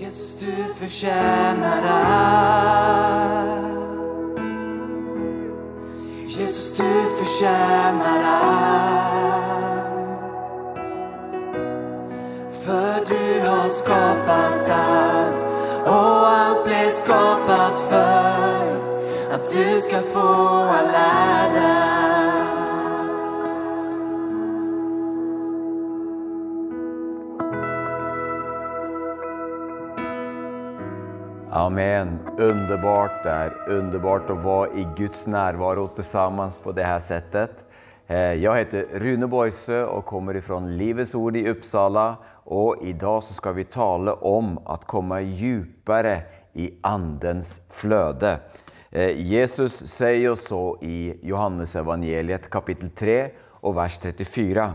Jesus, du förtjänar allt. Jesus, du förtjänar allt. För du har skapat allt och allt blev skapat för att du ska få all ära. Amen. Underbart. Det er underbart å vara i Guds närvaro tillsammans på det här sättet. Eh, Jag heter Rune Borgsø og kommer ifrån Livets Ord i Uppsala. Och idag så ska vi tala om att komma djupare i Andens flöde. Eh, Jesus säger så i Johannes evangeliet kapitel 3 och vers 34.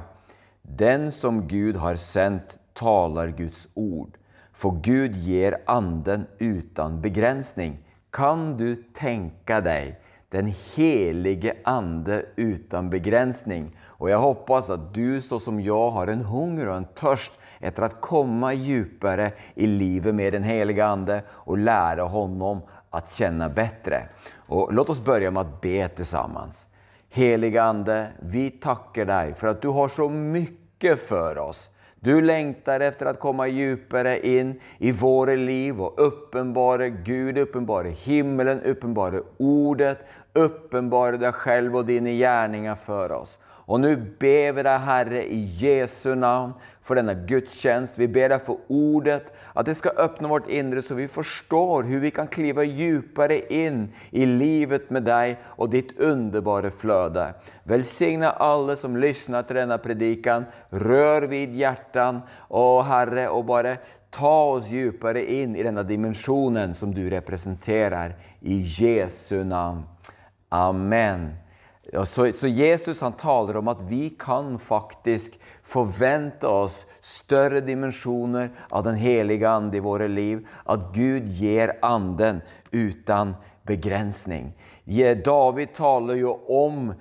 Den som Gud har sänt talar Guds ord. For Gud ger anden utan begrensning. Kan du tänka deg den helige ande utan begrensning? Og jeg hoppas at du så som jeg har en hunger og en törst etter å komme djupere i livet med den helige ande og lære honom att kjenne bättre. Och låt oss börja med å be tillsammans. Helige Ande, vi takker deg for at du har så mye for oss. Du längtar efter att komma djupare in i våra liv och uppenbara Gud, uppenbara himmelen, uppenbara ordet, uppenbara dig själv och dina gärningar för oss. Och nu ber vi dig Herre i Jesu namn för denne gudstjänst. Vi ber deg for ordet, at det skal öppna vårt inre så vi förstår hur vi kan kliva djupare inn i livet med deg og ditt underbara flöde. Välsigna alle som lyssnar til denne predikan, Rør vid hjärtan å Herre og bare ta oss djupare inn i denne dimensionen som du representerer. I Jesu namn. Amen. Så, så Jesus han taler om at vi kan faktiskt förvänta oss større dimensioner av den helige Ande i våre liv. At Gud gir Anden utan begrensning. David taler jo om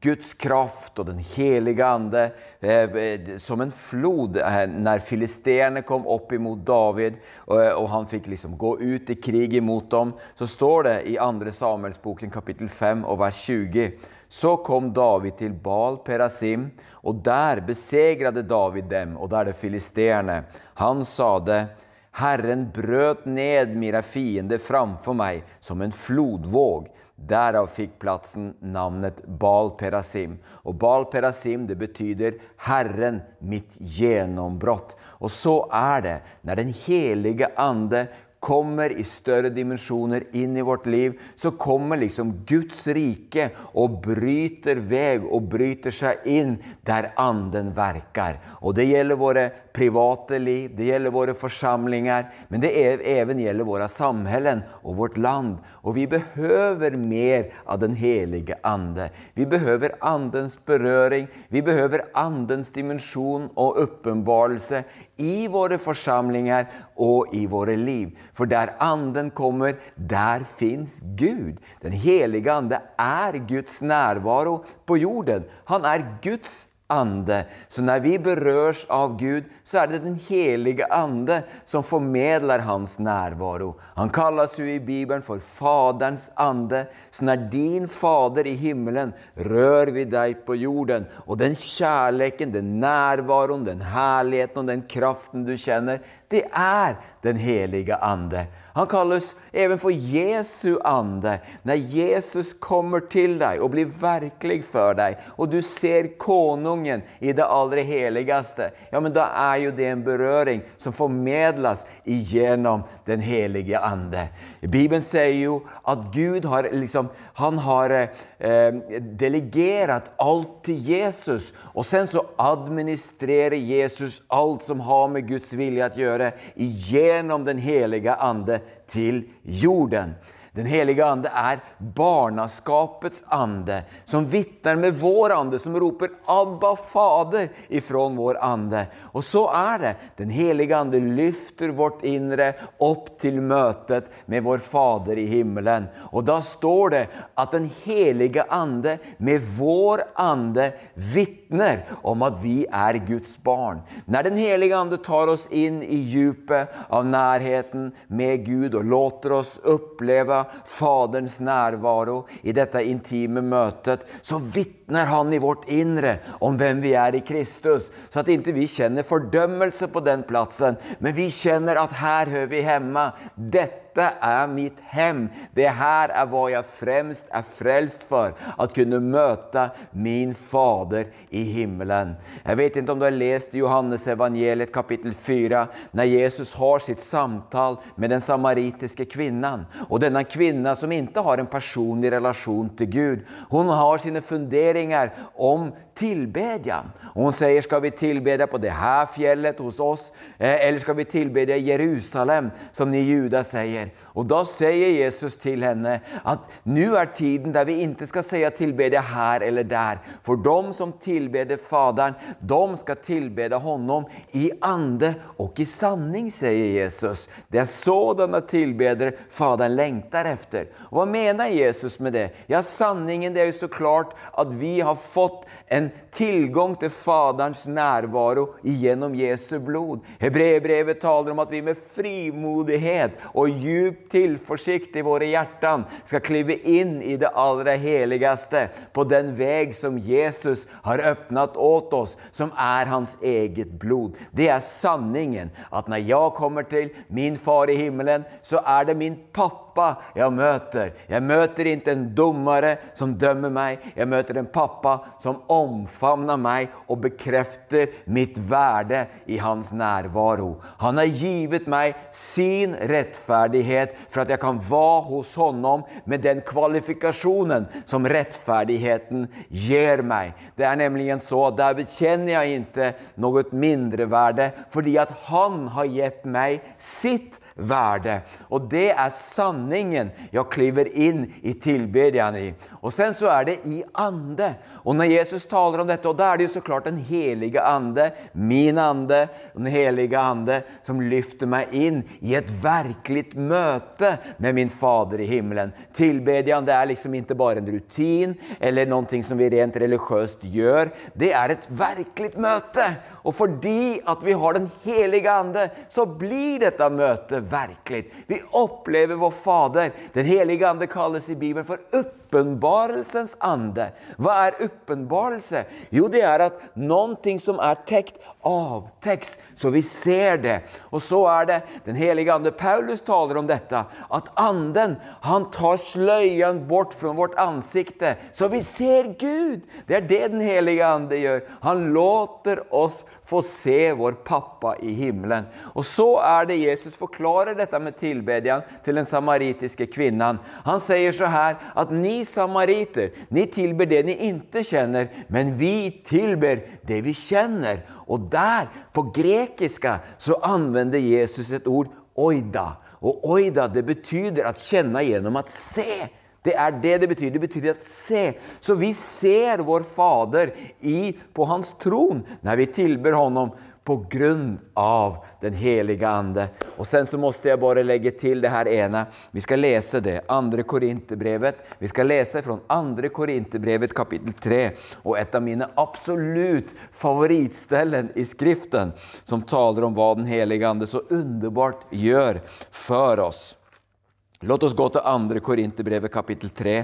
Guds kraft og den helige Ande eh, som en flod eh, när filisterna kom opp imot David og, och han fikk liksom gå ut i krig imot dem. Så står det i 2. Samuelsboken kapittel 5 og vers 20. Så kom David til Bal Perasim og der besegrade David dem och er det filisterende. Han sade Herren brøt ned mine fiender framfor meg som en flodvåg. Derav fikk platsen navnet Bal Perasim. Og Bal Perasim det betyder Herren mitt gjennombrott». Og så er det når den hellige Ande kommer i større dimensjoner inn i vårt liv så kommer liksom Guds rike og bryter veg og bryter seg inn der anden verker. Og det gjelder våre private liv, det gjelder våre forsamlinger, men det är, även våre samhällen og vårt land. Og vi behøver mer av den helige Ande. Vi behøver Andens berøring, vi behøver Andens dimensjon og åpenbarelse i våre forsamlinger og i våre liv. För der Anden kommer, der fins Gud. Den helige Ande er Guds nærvaro på jorden. Han er Guds ande. Så når vi berørs av Gud så er det den helige Ande som formedler hans nærvaro. Han kalles jo i Bibelen for Faderens ande. Så når din fader i himmelen rører vi deg på jorden og den kjærligheten, den nærvaron, den herligheten og den kraften du känner, det er den helige Ande. Han kalles even for Jesu ande. Når Jesus kommer til deg og blir virkelig for deg, og du ser konungen i det aller heligaste, ja men da er jo det en berøring som formedles igjennom den helige Ande. Bibelen sier jo at Gud har, liksom, han har eh, delegerat allt till Jesus och sen så administrerar Jesus allt som har med Guds vilja att göra igenom den heliga Ande till jorden. Den helige ande er barnaskapets ande, som vitner med vår ande, som roper 'Abba, Fader' ifrån vår ande. Og så er det. Den helige ande lyfter vårt indre opp til møtet med vår Fader i himmelen. Og da står det at Den helige ande med vår ande vitner om at vi er Guds barn. Når Den helige ande tar oss inn i djupet av nærheten med Gud og låter oss oppleve Faderns nærvaro i dette intime møtet, så vitner Han i vårt indre om hvem vi er i Kristus, så at ikke vi kjenner fordømmelse på den plassen, men vi kjenner at her hører vi hjemme. Dette dette er mitt hem. Det her er hva jeg fremst er frelst for. at kunne møte min Fader i himmelen. Jeg vet ikke om du har lest Johannes evangeliet kapittel 4, når Jesus har sitt samtale med den samaritiske kvinnen. Og denne kvinnen som ikke har en personlig relasjon til Gud. Hun har sine funderinger om tillbedjan. Och hon säger, ska vi tillbedja på det här fjället hos oss? Eh, eller ska vi tillbedja i Jerusalem, som ni judar säger? Och då säger Jesus till henne att nu är tiden där vi inte ska säga tillbedja här eller där. För de som tillbeder Fadern, de ska tillbeda honom i ande och i sanning, säger Jesus. Det är sådana tillbedare Fadern längtar efter. Och vad menar Jesus med det? Ja, sanningen det är ju såklart att vi har fått en tilgang til Faderens nærvaro gjennom Jesu blod. Hebreerbrevet taler om at vi med frimodighet og djup tilforsikt i våre hjerter skal klive inn i det aller heligste på den vei som Jesus har åpnet åt oss, som er hans eget blod. Det er sanningen, at når jeg kommer til min far i himmelen, så er det min pappa pappa jeg møter. Jeg møter ikke en dummere som dømmer meg. Jeg møter en pappa som omfavner meg og bekrefter mitt verde i hans nærvaro. Han har givet meg sin rettferdighet for at jeg kan være hos honom med den kvalifikasjonen som rettferdigheten gir meg. Det er nemlig så at der bekjenner jeg ikke noe mindreverde fordi at han har gitt meg sitt värde. Og det er sanningen jeg kliver inn i tilbedjan i. Og sen så er det i ande. Og når Jesus taler om dette, og da er det jo så klart den helige ande, min ande, den helige ande som lyfter meg inn i et verkligt møte med min fader i himmelen. Tilbedjan är liksom ikke bare en rutin eller noe som vi rent religiøst gjør. Det er et verkligt møte. Og fordi at vi har den helige ande så blir dette möte verkligt. Vi upplever vår Fader. Den helige Ande kalles i Bibeln för uppenbarelsens ande. Hva er uppenbarelse? Jo, det er at noe som er tekt, avtäcks så vi ser det. Og så er det den helige Ande. Paulus taler om dette, at anden han tar sløyen bort fra vårt ansikte så vi ser Gud. Det er det den helige Ande gjør. Han låter oss få se vår pappa i himmelen. Og så er det Jesus forklarer dette med tilbedjan til den samaritiske kvinnan. Han sier så her at ni samariter, ni tilber det ni inte kjenner, men vi tilber det vi kjenner. Og der, på grekiska, så anvender Jesus et ord oida. Og oida, det betyder at kjenne gjennom at se. Det er det det betyr. Det betyr at se. Så vi ser vår Fader i, på hans tron når vi tilber honom på grunn av den helige Ande. Og sen så måste jeg bare legge til det her ene. Vi skal lese det, andre Korinterbrevet. Vi skal lese fra andre Korinterbrevet kapittel 3, og et av mine absolutt favoritställen i Skriften, som taler om hva den helige Ande så underbart gjør for oss. Låt oss gå til Andre Korinterbrevet kapittel 3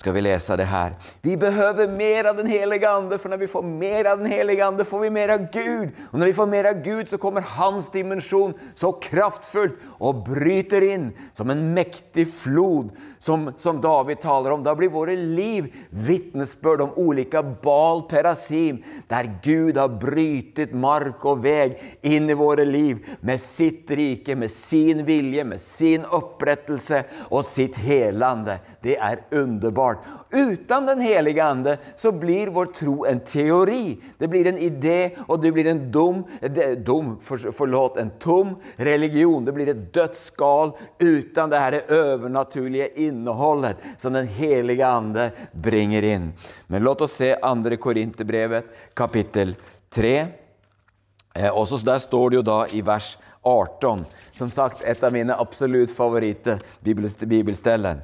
ska vi läsa det här. Vi behöver mer av den heliga Ande, för när vi får mer av den heliga Ande får vi mer av Gud. Och när vi får mer av Gud så kommer hans dimensjon så kraftfullt og bryter inn som en mektig flod som, som David taler om. Da blir våre liv vittnesbörd om olika bal perasim, der Gud har brytet mark og veg inn i våre liv med sitt rike, med sin vilje, med sin opprettelse og sitt helande. Det er underbart underbart. Utan den helige Ande så blir vår tro en teori. Det blir en idé, og det blir en dum, dum for, forlåt, en tom religion. Det blir et dødsskal uten det her overnaturlige innholdet som den helige Ande bringer inn. Men låt oss se 2. Korinterbrevet, kapittel 3. Eh, også der står det jo da i vers 18, som sagt et av mine absolutt favoritter bibelställen.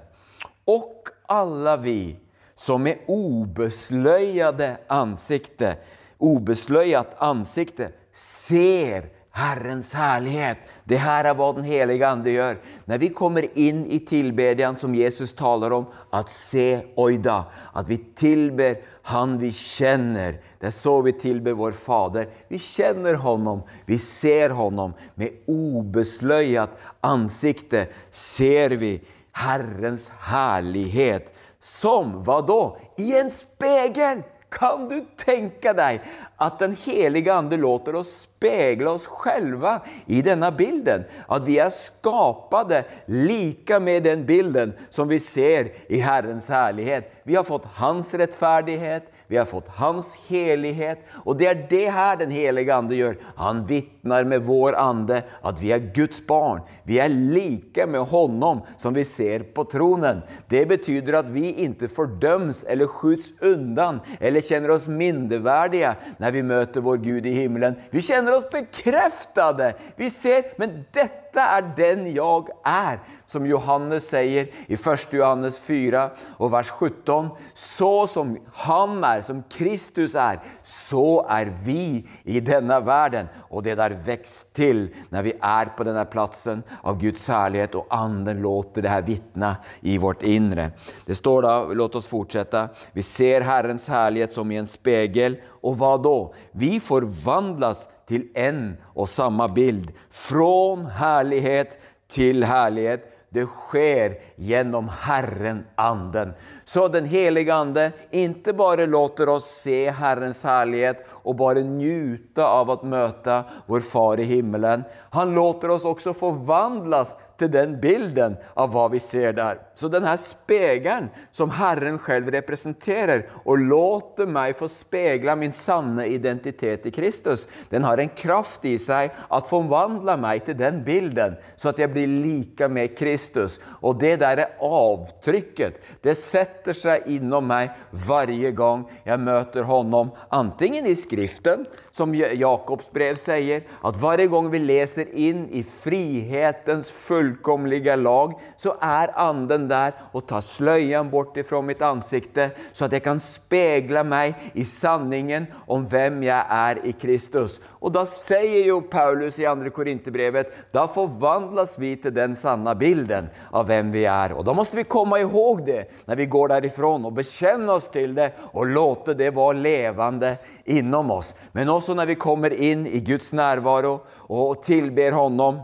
Och alla vi som med obeslöjade ansikte, obeslöjat ansikte ser Herrens härlighet. Det här är vad den heliga Ande gör. När vi kommer in i tillbedjan som Jesus talar om, att se oida, att vi tillber han vi känner. Det är så vi tillber vår Fader. Vi känner honom, vi ser honom. Med obeslöjat ansikte ser vi Herrens herlighet. Som, hva da? I en spegel! Kan du tenke deg at Den helige Ande låter oss speile oss själva i denne bilden? At vi er skapade lika med den bilden som vi ser i Herrens herlighet. Vi har fått Hans rettferdighet, vi har fått Hans helighet, og det er det her Den helige Ande gjør. Han vittnar med vår ande at vi er Guds barn. Vi er like med honom som vi ser på tronen. Det betyder at vi ikke fordøms eller skjuts undan eller kjenner oss minderverdige når vi møter vår Gud i himmelen. Vi kjenner oss bekreftede. Vi ser, men dette er den jeg er, som Johannes sier i 1. Johannes 4 og vers 17. Så som han er, som Kristus er, så er vi i denne verden. Og det der vekst til når vi er på denne plassen av Guds herlighet, og Anden låter det her vitne i vårt indre. Det står da, låt oss fortsette, vi ser Herrens herlighet som i en spegel, og hva da? Vi forvandles til en og samme bild. Fra herlighet til herlighet. Det skjer gjennom Herren Anden. Så Den helige Ande ikke bare låter oss se Herrens herlighet og bare njute av å møte vår Far i himmelen. Han låter oss også forvandles til den bilden av hva vi ser der. Så denne spegelen som Herren selv representerer, og låter meg få spegle min sanne identitet i Kristus, den har en kraft i seg at forvandler meg til den bilden, så at jeg blir like med Kristus. Og det der er avtrykket, det setter seg innom meg hver gang jeg møter Honom, antingen i Skriften, som Jakobs brev sier, at hver gang vi leser inn i frihetens full fullkomlige lag, så er Anden der og tar sløyen bort ifra mitt ansikte, så at jeg kan spegle meg i sanningen om hvem jeg er i Kristus. Og da sier jo Paulus i 2. Korinterbrevet da forvandles vi til den sanne bilden av hvem vi er. Og da måste vi komme ihåg det når vi går derifrån og bekjenne oss til det og låte det være levende innom oss. Men også når vi kommer inn i Guds nærvaro og tilber Honom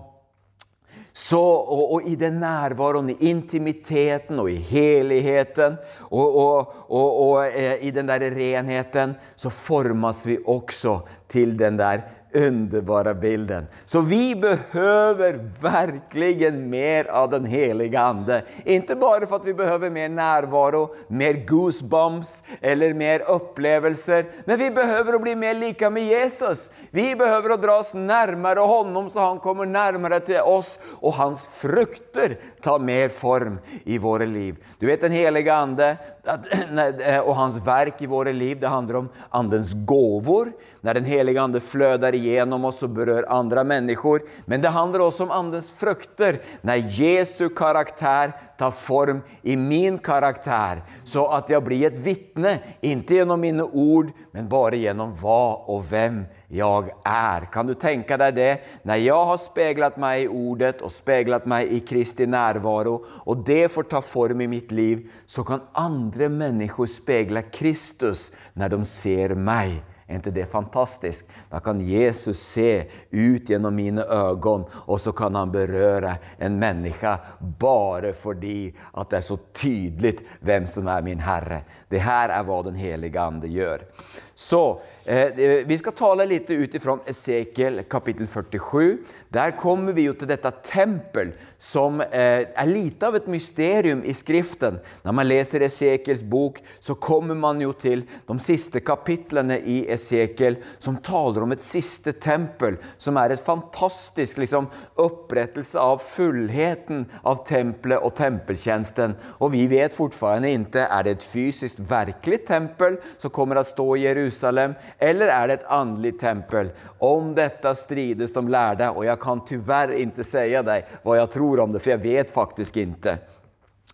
så, og, og, i den nærværen, i intimiteten og i heligheten og, og, og eh, i den der renheten, så formes vi også til den der underbara bilden. Så vi behöver verkligen mer av den helige Ande. Inte bara för att vi behöver mer närvaro, mer goosebumps eller mer upplevelser, men vi behöver att bli mer lika med Jesus. Vi behöver att dra oss närmare honom så han kommer närmare till oss och hans frukter tar mer form i våra liv. Du vet den helige Ande och hans verk i våra liv, det handlar om Andens gåvor, när den helige Ande flödar igenom oss och berör andra människor. Men det handlar också om Andens frukter, när Jesu karaktär tar form i min karaktär, så att jag blir ett vittne, inte genom mina ord, men bara genom vad och vem jag är. Kan du tänka deg det? När jag har speglat meg i ordet og speglat meg i Kristi nærvaro, og det får ta form i mitt liv, så kan andre mennesker spegla Kristus når de ser mig. Er ikke det fantastisk? Da kan Jesus se ut gjennom mine øyne, og så kan han berøre en menneske bare fordi at det er så tydelig hvem som er min Herre. Det her er hva Den helige Ande gjør. Så eh, vi tale litt ut utifrån Esekiel kapittel 47. Der kommer vi jo til dette tempel som er lite av et mysterium i skriften. Når man leser Esekiels bok så kommer man jo til de siste kapitlene i Esekiel som taler om et siste tempel som er et fantastisk liksom, opprettelse av fullheten av tempelet og tempeltjenesten. Og vi vet fortfarande inte, er det et fysiskt virkelig tempel som kommer å stå i Jerusalem eller är det ett andligt tempel? Om detta strides de lärda och jag kan tyvärr inte säga dig vad jag tror om det, för jag vet faktiskt inte.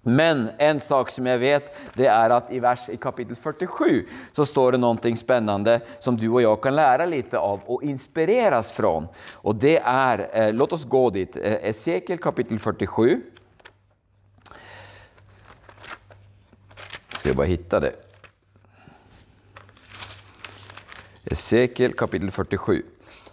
Men en sak som jeg vet, det er at i vers i kapittel 47 så står det noe spennende som du og jeg kan lære litt av og inspireres fra. Og det er eh, låt oss gå dit, eh, Esekiel kapittel 47. Skal jeg bare finne det. Esekiel kapittel 47.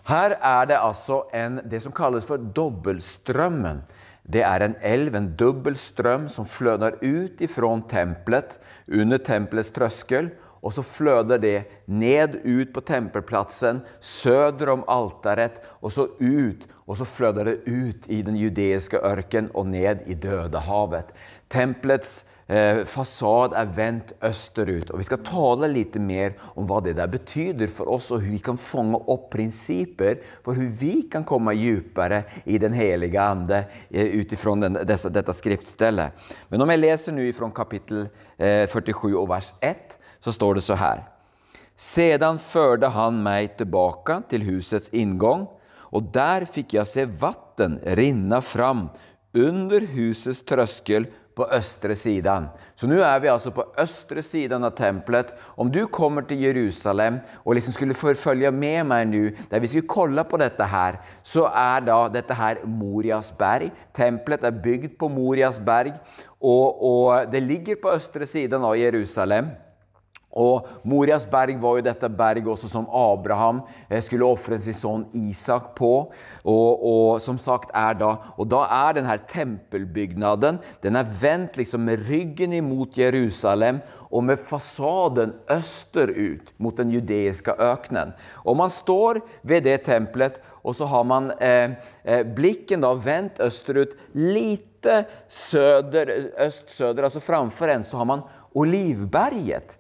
Her er det altså en, det som kalles for dobbeltstrømmen. Det er en elv, en dobbel strøm, som fløder ut ifrån templet, under templets trøskel, og så fløder det ned ut på tempelplatsen, søder om altaret og så ut och så flödar det ut i den judeiske ørken og ned i Dødehavet. Tempelets eh, fasad er vendt østerut. Og vi skal tale litt mer om hva det der betyder for oss og hvordan vi kan fange opp prinsipper for hvordan vi kan komme dypere i den hellige Ande eh, utifrån dette dessa, detta. Men om jeg leser nå fra kapittel eh, 47 og vers 1 så står det så her. Sedan førte han meg tilbake til husets ingång och der fikk jeg se vatten rinna fram under husets trøskel på østre siden. Så nå er vi altså på østre siden av templet. Om du kommer til Jerusalem og liksom skulle følge med meg nå, der vi skulle kolla på dette her, så er da dette her Morias berg. Templet er bygd på Morias berg og, og det ligger på østre siden av Jerusalem. Och Morias berg var jo dette berg også som Abraham eh, skulle ofre sin sønn Isak på. Og, og, som sagt er da Og da er denne tempelbygnaden den er vendt liksom med ryggen imot Jerusalem og med fasaden østerut mot den judeiske øknen. Og man står ved det templet og så har man eh, blikken da vendt østerut lite söder, öst-söder, altså framfor en så har man Olivberget.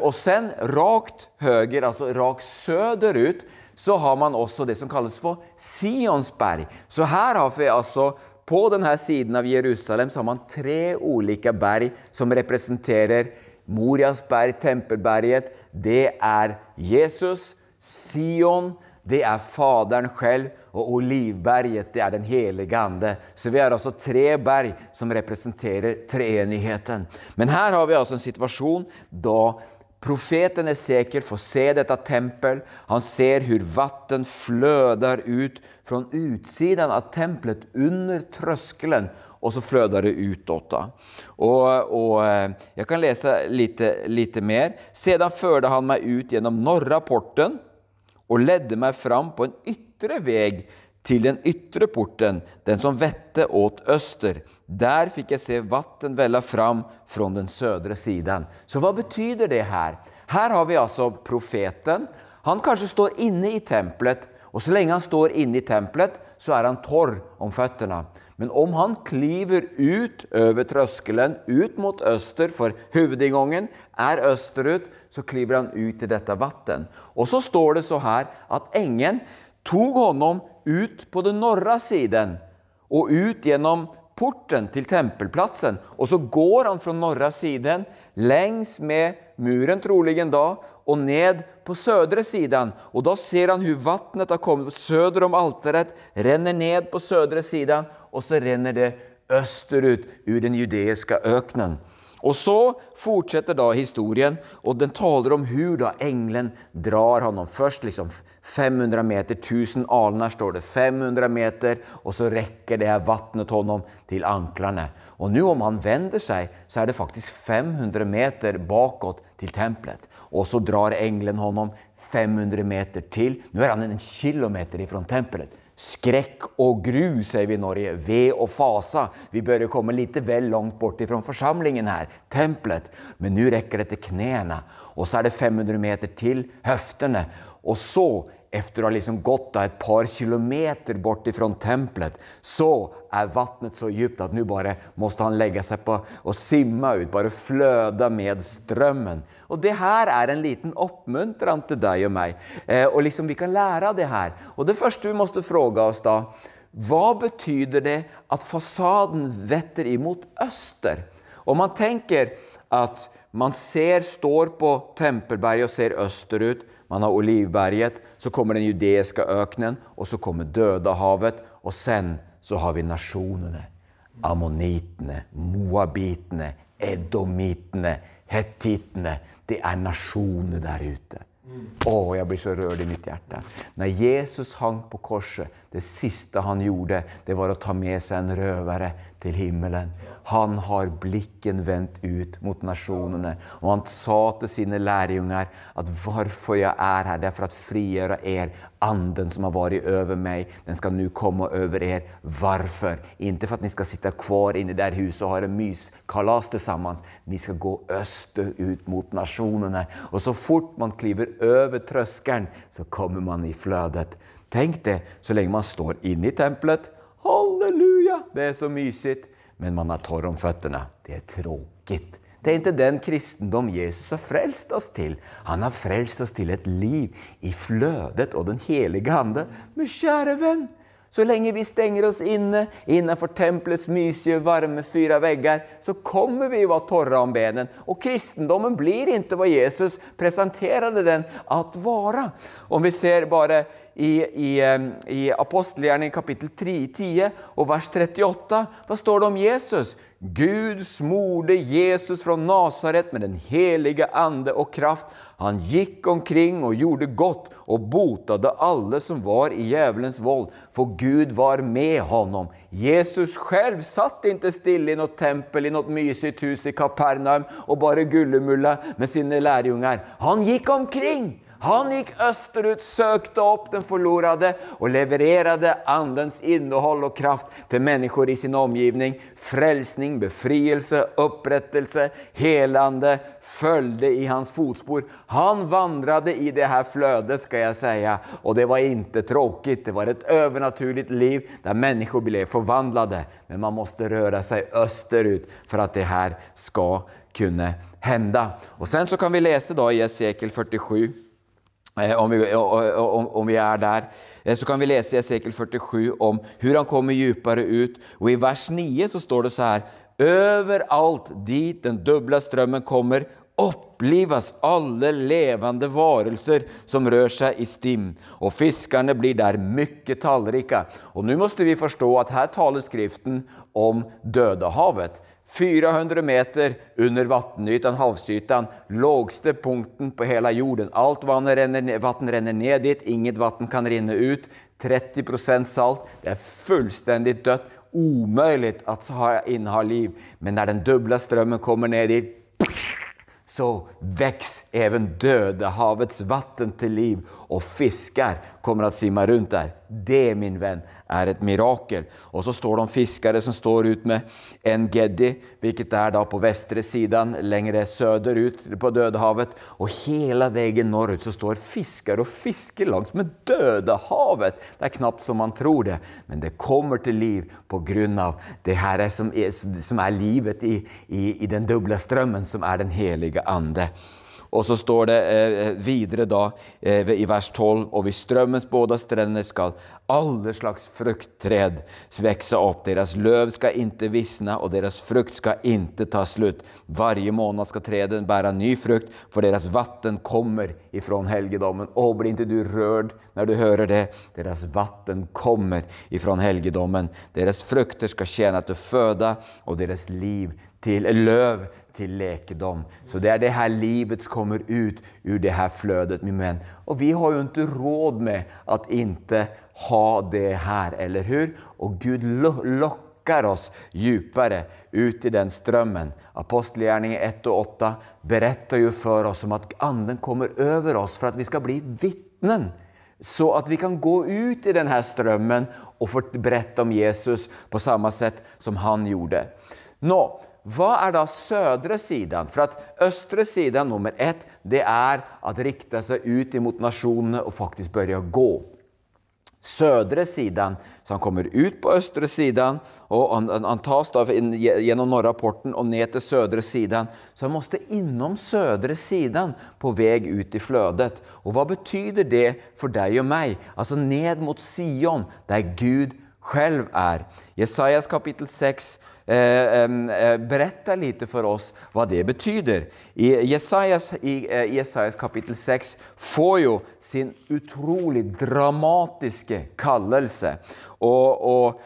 Och sen rakt höger, alltså rakt söderut, så har man også det som kalles for Sionsberg. Så her har vi altså på denne siden av Jerusalem så har man tre ulike berg som representerer Morias berg, Tempelberget. Det er Jesus, Sion, det er Faderen selv, og Olivberget, det er den helige Ande. Så vi har altså tre berg som representerer treenigheten. Men her har vi altså en situasjon da profeten Esekiel får se dette tempel. Han ser hvor vatten fløder ut fra utsiden av tempelet, under trøskelen. Og så fløder det utåt. Åtta. Og, eh, jag kan lese lite mer. Sedan førte han meg ut gjennom norra porten och ledde meg fram på en ytre veg til den ytre porten, den som vette åt øster. Der fikk jeg se vatten vella fram fra den sødre siden. Så hva betyder det her? Her har vi altså profeten. Han kanskje står inne i templet og så lenge han står inne i templet så er han torr om fötterna. Men om han kliver ut over trøskelen, ut mot øster, for huvudingången er østerut, så kliver han ut i dette vatten. Og så står det så her at engen tog honom ut på den norra siden og ut gjennom porten til tempelplatsen Og så går han fra norra siden, lengs med muren troligen då och ned på södra sidan och då ser han hur vattnet har kommit söder om altaret, renner ned på södra sidan och så renner det österut ur den judeiska öknen. Og så fortsetter da historien og den taler om hvor da ängeln drar honom. Først liksom 500 meter, 1000 alnar står det, 500 meter og så rekker det här vattnet honom til anklene. Og nå om han vender seg, så er det faktisk 500 meter bakåt til templet. Och så drar engelen honom 500 meter til. Nå er han en kilometer ifrån tempelet. Skrekk og gru sier vi i Norge, Ved og fasa. Vi bør komme litt vel langt bort ifrån forsamlingen her, templet. Men nå rekker det til knærne, og så er det 500 meter til høftene. Og så efter å ha liksom gått et par kilometer bort ifrån templet så är vattnet så djupt att nu bara måste han lägga sig på och simma ut, bara flöda med strömmen. Och det här är en liten uppmuntran till dig och mig. Eh, och liksom vi kan lära det här. Och det första vi måste fråga oss då, vad betyder det att fasaden vetter emot öster? Om man tänker att man ser, står på Tempelberget och ser österut, man har Olivberget, så kommer den judeiska öknen och så kommer Döda havet och sen så har vi nasjonene. Ammonitene, moabitene, edomitene, Hettiterna. Det er nasjoner der ute. Åh, jeg blir så rørt i mitt hjerte. Når Jesus hang på korset, det siste han gjorde, det var å ta med seg en røvere til himmelen. Han har blikken vendt ut mot nasjonene. Og han sa til sine lærjunger at hvorfor jeg er her, det er for å frigjøre er. Anden som har vært over meg, den skal nå komme over er. Hvorfor? Inte for at ni skal sitte kvar inne i det huset og ha en myskalas sammen. Ni skal gå österut mot nasjonene. Og så fort man kliver over tröskeln så kommer man i flödet. Tänk det, så lenge man står inne i templet, halleluja, det er så mysigt men man har torr om føttene. Det er tråkigt. Det er ikke den kristendom Jesus har frelst oss til. Han har frelst oss til et liv i flødet og den helige Ande. Men kjære venn, så lenge vi stenger oss inne innenfor templets mysige, varme, fyra vegger, så kommer vi å være torre om benen. Og kristendommen blir ikke hva Jesus presenterade den at vara. Om vi ser bara i, i, i Apostlagärningarna kapittel 3, 10 og vers 38. Da står det om Jesus? Gud smorde Jesus fra Nasaret med den helige Ande og kraft. Han gikk omkring og gjorde godt og botade alle som var i djevelens vold, for Gud var med honom. Jesus selv satt ikke stille i noe tempel, i noe mysigt hus i Kapernaum og bare gullemulla med sine lærjunger. Han gikk omkring han gikk østerut, søkte opp den forlorade og levererade Andens innehåll og kraft til mennesker i sin omgivning. Frelsning, befrielse, opprettelse, helande följde i hans fotspår. Han vandret i det her flödet skal jeg säga Og det var ikke tråkigt. Det var et övernaturligt liv der mennesker ble forvandlade. Men man måste røre seg østerut for at det her skal kunne hända. Och sen så kan vi läsa då i Esekiel 47 Eh, om vi, om, om vi, er där, eh, så kan vi lese i Esekel 47 om hur han kommer dypere ut. Og i vers 9 så står det så her Overalt dit den dubbla strømmen kommer upplivas alle levande varelser som rör sig i stim och fiskarna blir där mycket talrika. Och nu måste vi förstå att här talar skriften om Döda havet. 400 meter under vattenytan, havsytan, lågste punkten på hela jorden. Allt renner, vatten renner ned dit, inget vatten kan rinne ut. 30 procent salt, det er fullstendig dødt. Umulig å ha, inneha liv. Men når den dubbla strømmen kommer ned dit, så väcks även döda havets vatten till liv och fiskar kommer att simma runt där. Det min vän är et mirakel. Og så står det om fiskere som står ut med en Geddi, hvilket er da på vestre siden, lengre søder ut på Dødehavet. Og hele veien norrut så står fiskere og fisker langs med Dødehavet! Det er knapt som man tror det, men det kommer til liv på grunn av det her som er, som er livet i, i, i den dubbla strømmen, som er den helige Ande. Och så står det eh, videre da eh, i vers 12, og ved strømmens båda strender skal alle slags frukttred vekse opp, deres løv skal inte visne, og deres frukt skal inte ta slutt. Varje månad skal treden bære ny frukt, for deres vatten kommer ifrån helgedommen. Åh, blir ikke du rørt når du hører det? Deres vatten kommer ifrån helgedommen. Deres frukter skal tjene til føde, og deres liv til löv till lekedom. Så det er det här livet kommer ut ur det här flödet, min vän. Och vi har ju inte råd med att inte ha det här, eller hur? Och Gud lockar oss djupare ut i den strömmen. Apostlagärningarna 1 och 8 berättar ju för oss om att Anden kommer över oss för att vi ska bli vittnen Så att vi kan gå ut i den här strömmen och få berätta om Jesus på samma sätt som han gjorde. Nå, hva er da sødre siden? For at østre siden, nummer ett, det er at rikte seg ut imot nasjonene og faktisk begynne gå. Sødre siden, så han kommer ut på østre siden, og han, han tas da gjennom genom norra porten och ner till södra sidan. Så han måtte innom sødre siden på vei ut i flødet. Og hva betyder det for deg og meg? Altså ned mot Sion, der Gud själv är. Jesajas kapitel 6 Eh, eh, berättar lite för oss vad det betyder. I Jesajas, i, eh, Jesajas kapitel 6 får jo sin utrolig dramatiske kallelse. Och, och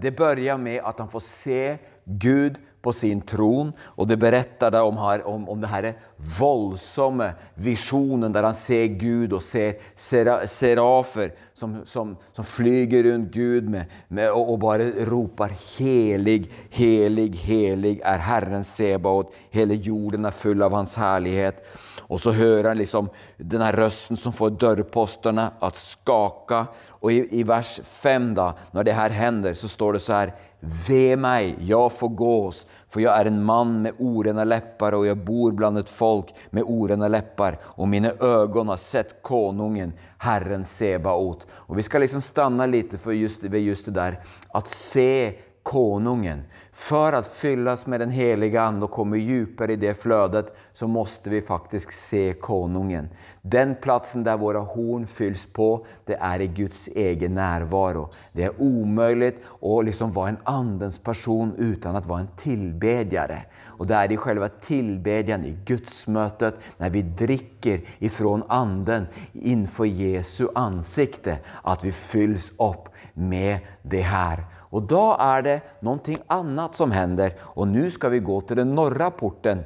det börjar med at han får se Gud på sin tron. og det berättar om, här, om, om den voldsomme visjonen der han ser Gud og ser sera, serafer som, som, som flyger rundt Gud med, med, og, og, bare roper helig, helig, helig er Herren Sebaot. hele jorden er full av hans härlighet. Och så hører han liksom denne røsten som får dörrposterna at skaka. Og i, i vers 5, da, når det her hender, så står det så her Ved meg, jeg forgås, for jeg er en mann med orena lepper, og jeg bor blant et folk med orena lepper, og mine øyne har sett konungen, Herren Sebaot. Og vi skal liksom stanna litt ved just det der at se konungen. För att fyllas med den heliga Ande och komma djupare i det flödet så måste vi faktiskt se konungen. Den platsen där våra horn fylls på, det är i Guds egen närvaro. Det är omöjligt att liksom vara en andens person utan att vara en tillbedjare. Och det är i själva tillbedjan, i gudsmötet, när vi dricker ifrån anden inför Jesu ansikte, att vi fylls upp med det här. Och då är det någonting annat som händer. Och nu ska vi gå till den norra porten.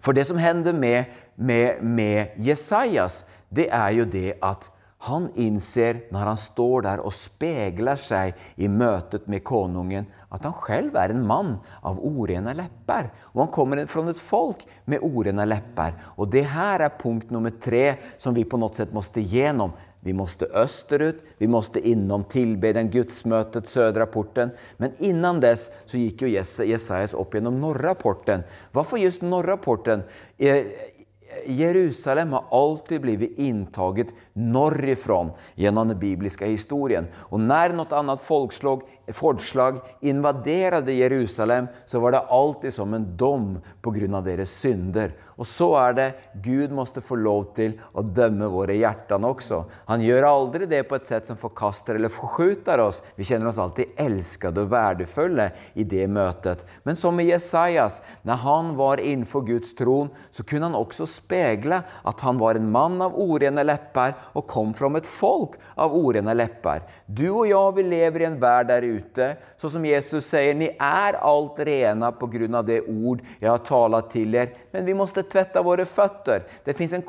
För det som händer med, med, med Jesajas, det är ju det att han inser når han står der og spegler seg i møtet med konungen at han selv er en mann av orene lepper. Og han kommer fra et folk med orene lepper. Og det her er punkt nummer tre som vi på noe sett måtte igenom. Vi måste österut, vi måste inom tillbedjan, gudsmötet, södra porten. Men innan dess så gick ju Jesajas upp genom norra porten. Varför just norra porten? Jerusalem har alltid blivit intaget norrifrån genom den bibliska historien. Och när något annat folkslag, folkslag Jerusalem så var det alltid som en dom på grund av deres synder. Och så är det, Gud måste få lov till att döma våra hjärtan också. Han gör aldrig det på ett sätt som förkastar eller förskjuter oss. Vi känner oss alltid älskade och värdefulla i det mötet. Men som med Jesajas, när han var inför Guds tron så kunde han också spegla at han var en mann av ordrene lepper og kom fra et folk av ordrene lepper. Du og jeg, vi lever i en verd der ute, så som Jesus sier, ni er alt rena på grunn av det ord jeg har talt til dere, men vi måste tvätta våre føtter. Det finns en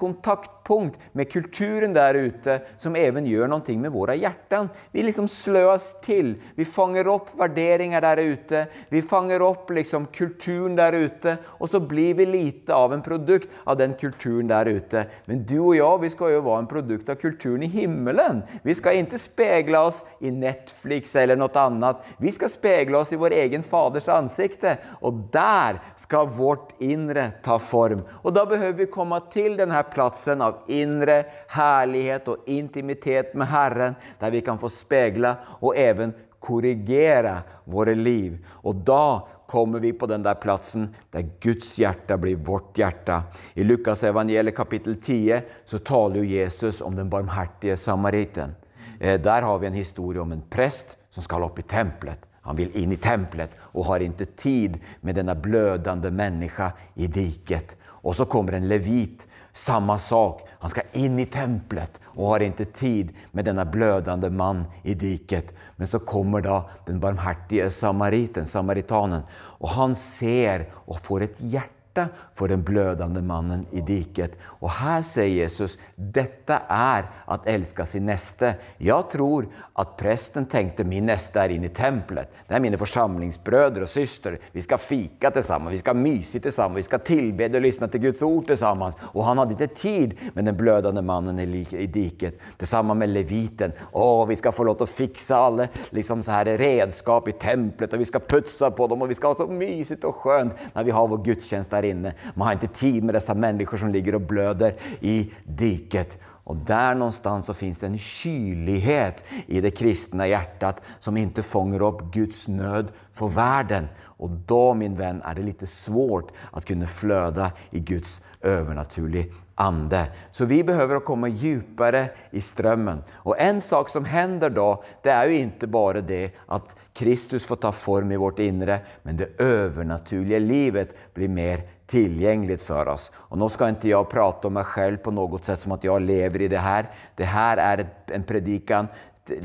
kontaktpunkt med kulturen där ute som även gör någonting med våra hjärtan. Vi liksom slöas till, vi fanger opp värderingar där ute, vi fanger opp liksom kulturen där ute och så blir vi lite av en produkt av den kulturen där ute. Men du och jag, vi ska ju vara en produkt av kulturen i himmelen. Vi ska inte spegla oss i Netflix eller något annat. Vi ska spegla oss i vår egen faders ansikte och där ska vårt inre ta form. Och då behöver vi komma till den här platsen av inre herlighet og intimitet med Herren der vi kan få spegla og even korrigere våre liv. Og da kommer vi på den der platsen der Guds hjerte blir vårt hjerte. I Lukas evangeliet kapittel 10 så talar Jesus om den barmhertige samariten. Der har vi en historie om en prest som skal opp i templet. Han vil inn i templet og har ikke tid med denne blødende menneska i diket. Og så kommer en levit, samma sak. Han ska in i templet och har inte tid med denna blödande man i diket. Men så kommer då den barmhärtige samariten, samaritanen, och han ser och får ett hjärta hjärta for den blødende mannen i diket. Og her sier Jesus, dette er at elske sin neste. Jeg tror at presten tenkte min neste er inne i templet. Det er mine forsamlingsbrødre og syster. Vi skal fika sammen, vi skal myse til sammen, vi skal tilbede og lyssna til Guds ord sammen. Og han hadde ikke tid med den blødende mannen i diket. Det samme med leviten. Å, vi skal få lov til å fikse alle liksom så her redskap i templet og vi skal putsa på dem og vi skal ha så mysigt og skjønt når vi har vår gudstjänst där inne. Man har inte tid med dessa människor som ligger och blöder i diket. Och där någonstans så finns en kylighet i det kristna hjärtat som inte fångar upp Guds nöd för världen. Och då, min vän, är det lite svårt att kunna flöda i Guds övernaturliga ande. Så vi behöver komma djupare i strömmen. Och en sak som händer då, det är ju inte bara det att Kristus får ta form i vårt inre, men det övernaturliga livet blir mer tillgängligt för oss. Och nu ska inte jag prata om mig själv på något sätt som att jag lever i det här. Det här är en predikan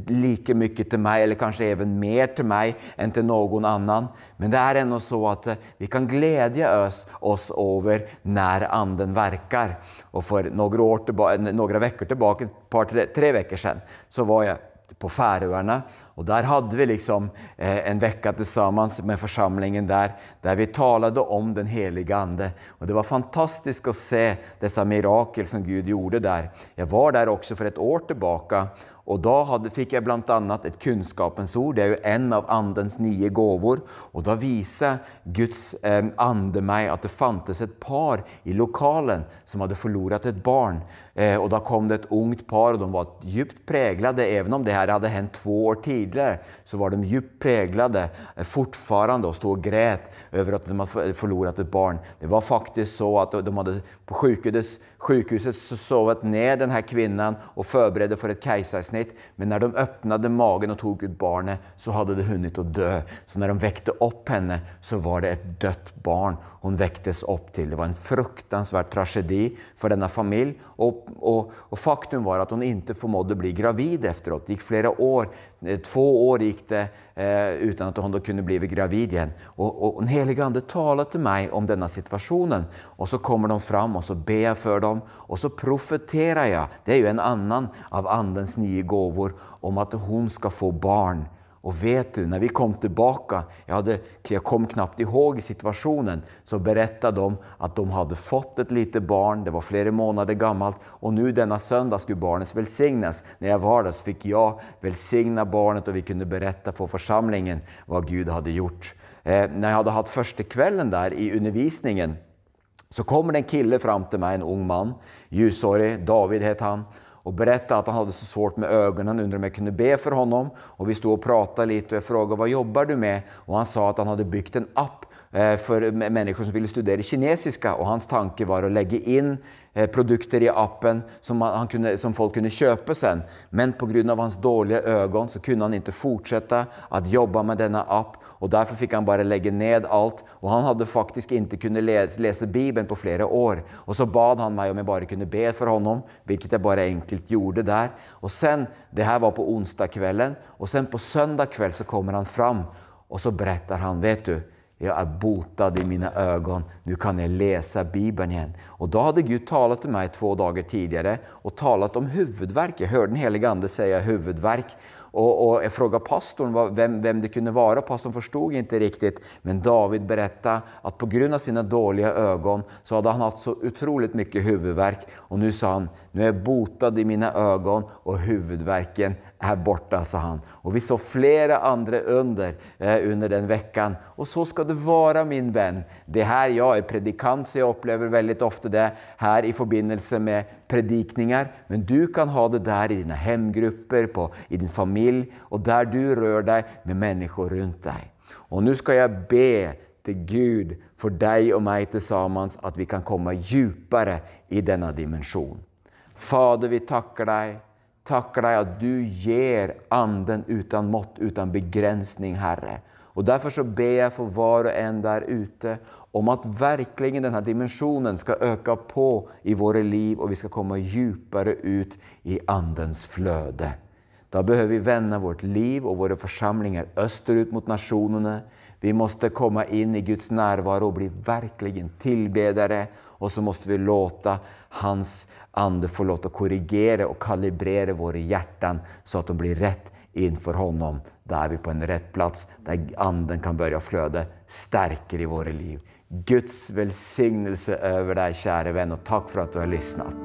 lika mycket till mig, eller kanske även mer till mig än till någon annan. Men det är ändå så att eh, vi kan glädja oss, oss över när Anden verkar. Och för några, år tillbaka, tre, tre veckor så var jag på Färöarna. Och der hadde vi liksom eh, en vecka sammen med forsamlingen der, der vi talade om den helige Ande. Og det var fantastisk å se disse mirakel som Gud gjorde der. Jeg var der også for et år tilbake, og da hadde, fikk jeg bl.a. et kunnskapens ord, det er jo en av Andens nye gåvor. Og da viser Guds eh, ande meg at det fantes et par i lokalen som hadde forlorat et barn. Eh, og da kom det et ungt par og de var djupt präglade, even om det her hadde hendt to år tidigare, så var de djupt präglade eh, fortfarande och stod och grät över att de hade förlorat ett barn. Det var faktiskt så att de hade på sjukhuset, sovet ned ner den här kvinnan och för ett kejsarsnitt. Men när de öppnade magen och tog ut barnet så hade det hunnit att dö. Så när de väckte upp henne så var det ett dött barn hon väcktes upp till. Det var en fruktansvärd tragedi för denna familj. Och, och, och faktum var att hon inte förmådde bli gravid efteråt. Det gick flera år, eh, två år gick det eh, utan att hon då bli gravid igen. Och, och en helig ande talade till mig om denna situationen. Och så kommer de fram och så ber jag för dem och så profeterar jag. Det är ju en annan av Andens nye gåvor om att hon ska få barn. Och vet du, när vi kom tillbaka, jag, hade, jag kom knappt ihåg situationen, så berättade de att de hade fått ett litet barn, det var flera månader gammalt och nu denna söndag skulle barnet välsignas. När jag var där så fick jag välsigna barnet och vi kunde berätta för församlingen vad Gud hade gjort. Eh, när jag hade haft första kvällen där i undervisningen så kommer det en kille fram til meg, en ung mann, ljushårig, David het han og berättade at han hadde så svårt med ögonen, undrade om jeg kunne be for honom. Og vi stod og pratade lite og jeg frågade hva jobbar du med? Og han sa at han hadde byggt en app for mennesker som ville studere kinesiska og hans tanke var å legge in eh, produkter i appen som, han kunde, som folk kunne kjøpe sen. Men av hans dårlige øyne så kunde han ikke fortsette å jobbe med denne app och Derfor fikk han bare legge ned alt, og han hadde faktisk ikke kunnet lese, lese Bibelen på flere år. Og så bad han meg om jeg bare kunne be for honom, hvilket jeg bare enkelt gjorde der. Og sen, det her var på onsdag kvelden, og sen på søndag kveld så kommer han fram og så beretter han, vet du, jeg er botad i mine øyne, nå kan jeg lese Bibelen igjen. Og da hadde Gud talt til meg to dager tidligere og talt om huvudvärk. Jeg hörde den helige Ande si huvudvärk. Och, och jag frågade pastorn vem, vem det kunde vara. Pastorn förstod inte riktigt. Men David berättade att på grund av sina dåliga ögon så hade han haft så otroligt mycket huvudvärk. Och nu sa han, nu är jag botad i mina ögon och huvudvärken här borte, sa han. Og vi så flere andre under eh, under den veckan. Og så skal det være, min venn. Det her, Jeg er predikant så jeg opplever veldig ofte det her i forbindelse med predikninger. Men du kan ha det der i dine hemgrupper, på, i din familj og der du rører deg med mennesker rundt deg. Og nå skal jeg be til Gud for deg og meg til sammen, at vi kan komme dypere i denne dimensjonen. Fader, vi takker dig tackar deg at du ger Anden uten mått, uten begrensning, Herre. Og Derfor så ber jeg for var og en der ute om at verkligen denne dimensjonen dimensionen øke på i våre liv og vi skal komme dypere ut i Andens fløde. Da behøver vi vende vårt liv og våre forsamlinger østerut mot nationerna. Vi måste komma in i Guds närvaro och bli verkligen tillbedare. Och så måste vi låta hans ande få låta korrigera och kalibrera våra hjärtan så att de blir rätt inför honom. Då är vi på en rätt plats där anden kan börja flöda starkare i våra liv. Guds välsignelse över dig kära vän och tack för att du har lyssnat.